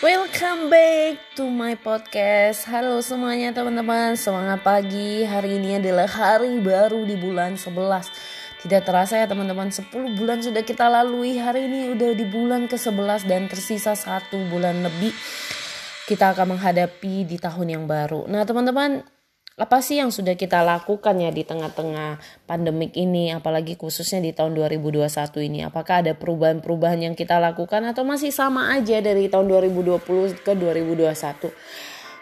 Welcome back to my podcast. Halo semuanya teman-teman Semangat pagi. Hari ini adalah hari baru di bulan 11 Tidak terasa ya teman-teman 10 bulan sudah kita lalui. Hari ini udah di bulan ke-11 Dan tersisa satu bulan lebih. Kita akan menghadapi di tahun yang baru. Nah teman-teman apa sih yang sudah kita lakukan ya di tengah-tengah pandemik ini apalagi khususnya di tahun 2021 ini? Apakah ada perubahan-perubahan yang kita lakukan atau masih sama aja dari tahun 2020 ke 2021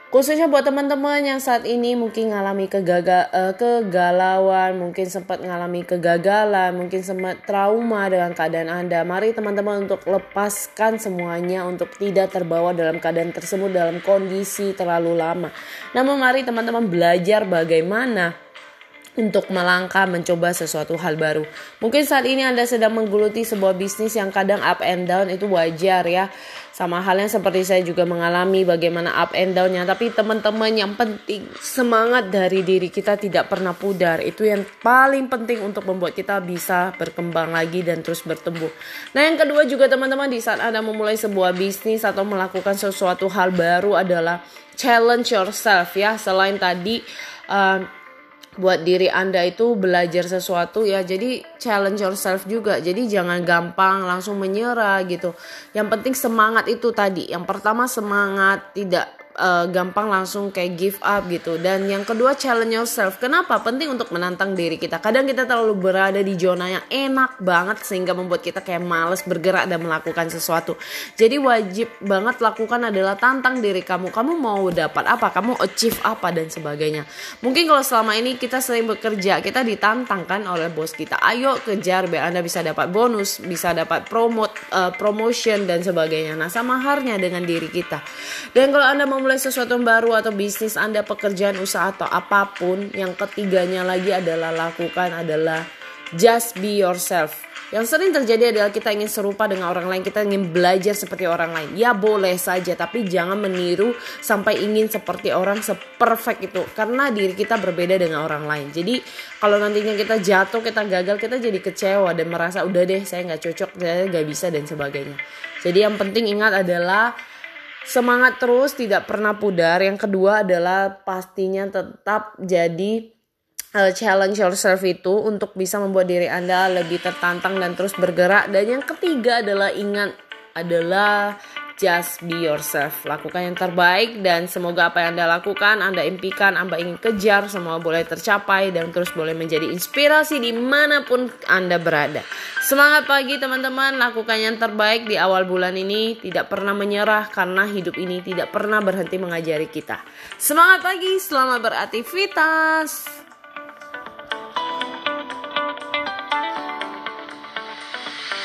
khususnya buat teman-teman yang saat ini mungkin ngalami kegagal uh, kegalauan mungkin sempat ngalami kegagalan mungkin sempat trauma dengan keadaan anda mari teman-teman untuk lepaskan semuanya untuk tidak terbawa dalam keadaan tersebut dalam kondisi terlalu lama. Namun mari teman-teman belajar bagaimana untuk melangkah mencoba sesuatu hal baru. Mungkin saat ini Anda sedang menggeluti sebuah bisnis yang kadang up and down itu wajar ya. Sama halnya seperti saya juga mengalami bagaimana up and downnya. Tapi teman-teman yang penting semangat dari diri kita tidak pernah pudar. Itu yang paling penting untuk membuat kita bisa berkembang lagi dan terus bertumbuh. Nah yang kedua juga teman-teman di saat Anda memulai sebuah bisnis atau melakukan sesuatu hal baru adalah challenge yourself ya. Selain tadi uh, buat diri Anda itu belajar sesuatu ya. Jadi challenge yourself juga. Jadi jangan gampang langsung menyerah gitu. Yang penting semangat itu tadi. Yang pertama semangat tidak uh, gampang langsung kayak give up gitu. Dan yang kedua challenge yourself. Kenapa? Penting untuk menantang diri kita. Kadang kita terlalu berada di zona yang enak banget sehingga membuat kita kayak males bergerak dan melakukan sesuatu. Jadi wajib banget lakukan adalah tantang diri kamu. Kamu mau dapat apa? Kamu achieve apa dan sebagainya. Mungkin kalau selama ini kita sering bekerja, kita ditantang kan oleh bos kita. Ayo kejar biar Anda bisa dapat bonus, bisa dapat promote, uh, promotion dan sebagainya. Nah, sama halnya dengan diri kita. Dan kalau Anda mau memulai sesuatu yang baru atau bisnis Anda, pekerjaan, usaha atau apa pun, yang ketiganya lagi adalah lakukan adalah just be yourself. Yang sering terjadi adalah kita ingin serupa dengan orang lain, kita ingin belajar seperti orang lain. Ya boleh saja, tapi jangan meniru sampai ingin seperti orang seperfect itu. Karena diri kita berbeda dengan orang lain. Jadi kalau nantinya kita jatuh, kita gagal, kita jadi kecewa dan merasa udah deh saya nggak cocok, saya nggak bisa dan sebagainya. Jadi yang penting ingat adalah semangat terus tidak pernah pudar. Yang kedua adalah pastinya tetap jadi uh, challenge yourself itu untuk bisa membuat diri anda lebih tertantang dan terus bergerak. Dan yang ketiga adalah ingat adalah just be yourself. Lakukan yang terbaik dan semoga apa yang Anda lakukan, Anda impikan, Anda ingin kejar, semua boleh tercapai dan terus boleh menjadi inspirasi di mana pun Anda berada. Semangat pagi teman-teman, lakukan yang terbaik di awal bulan ini. Tidak pernah menyerah karena hidup ini tidak pernah berhenti mengajari kita. Semangat pagi, selamat beraktivitas.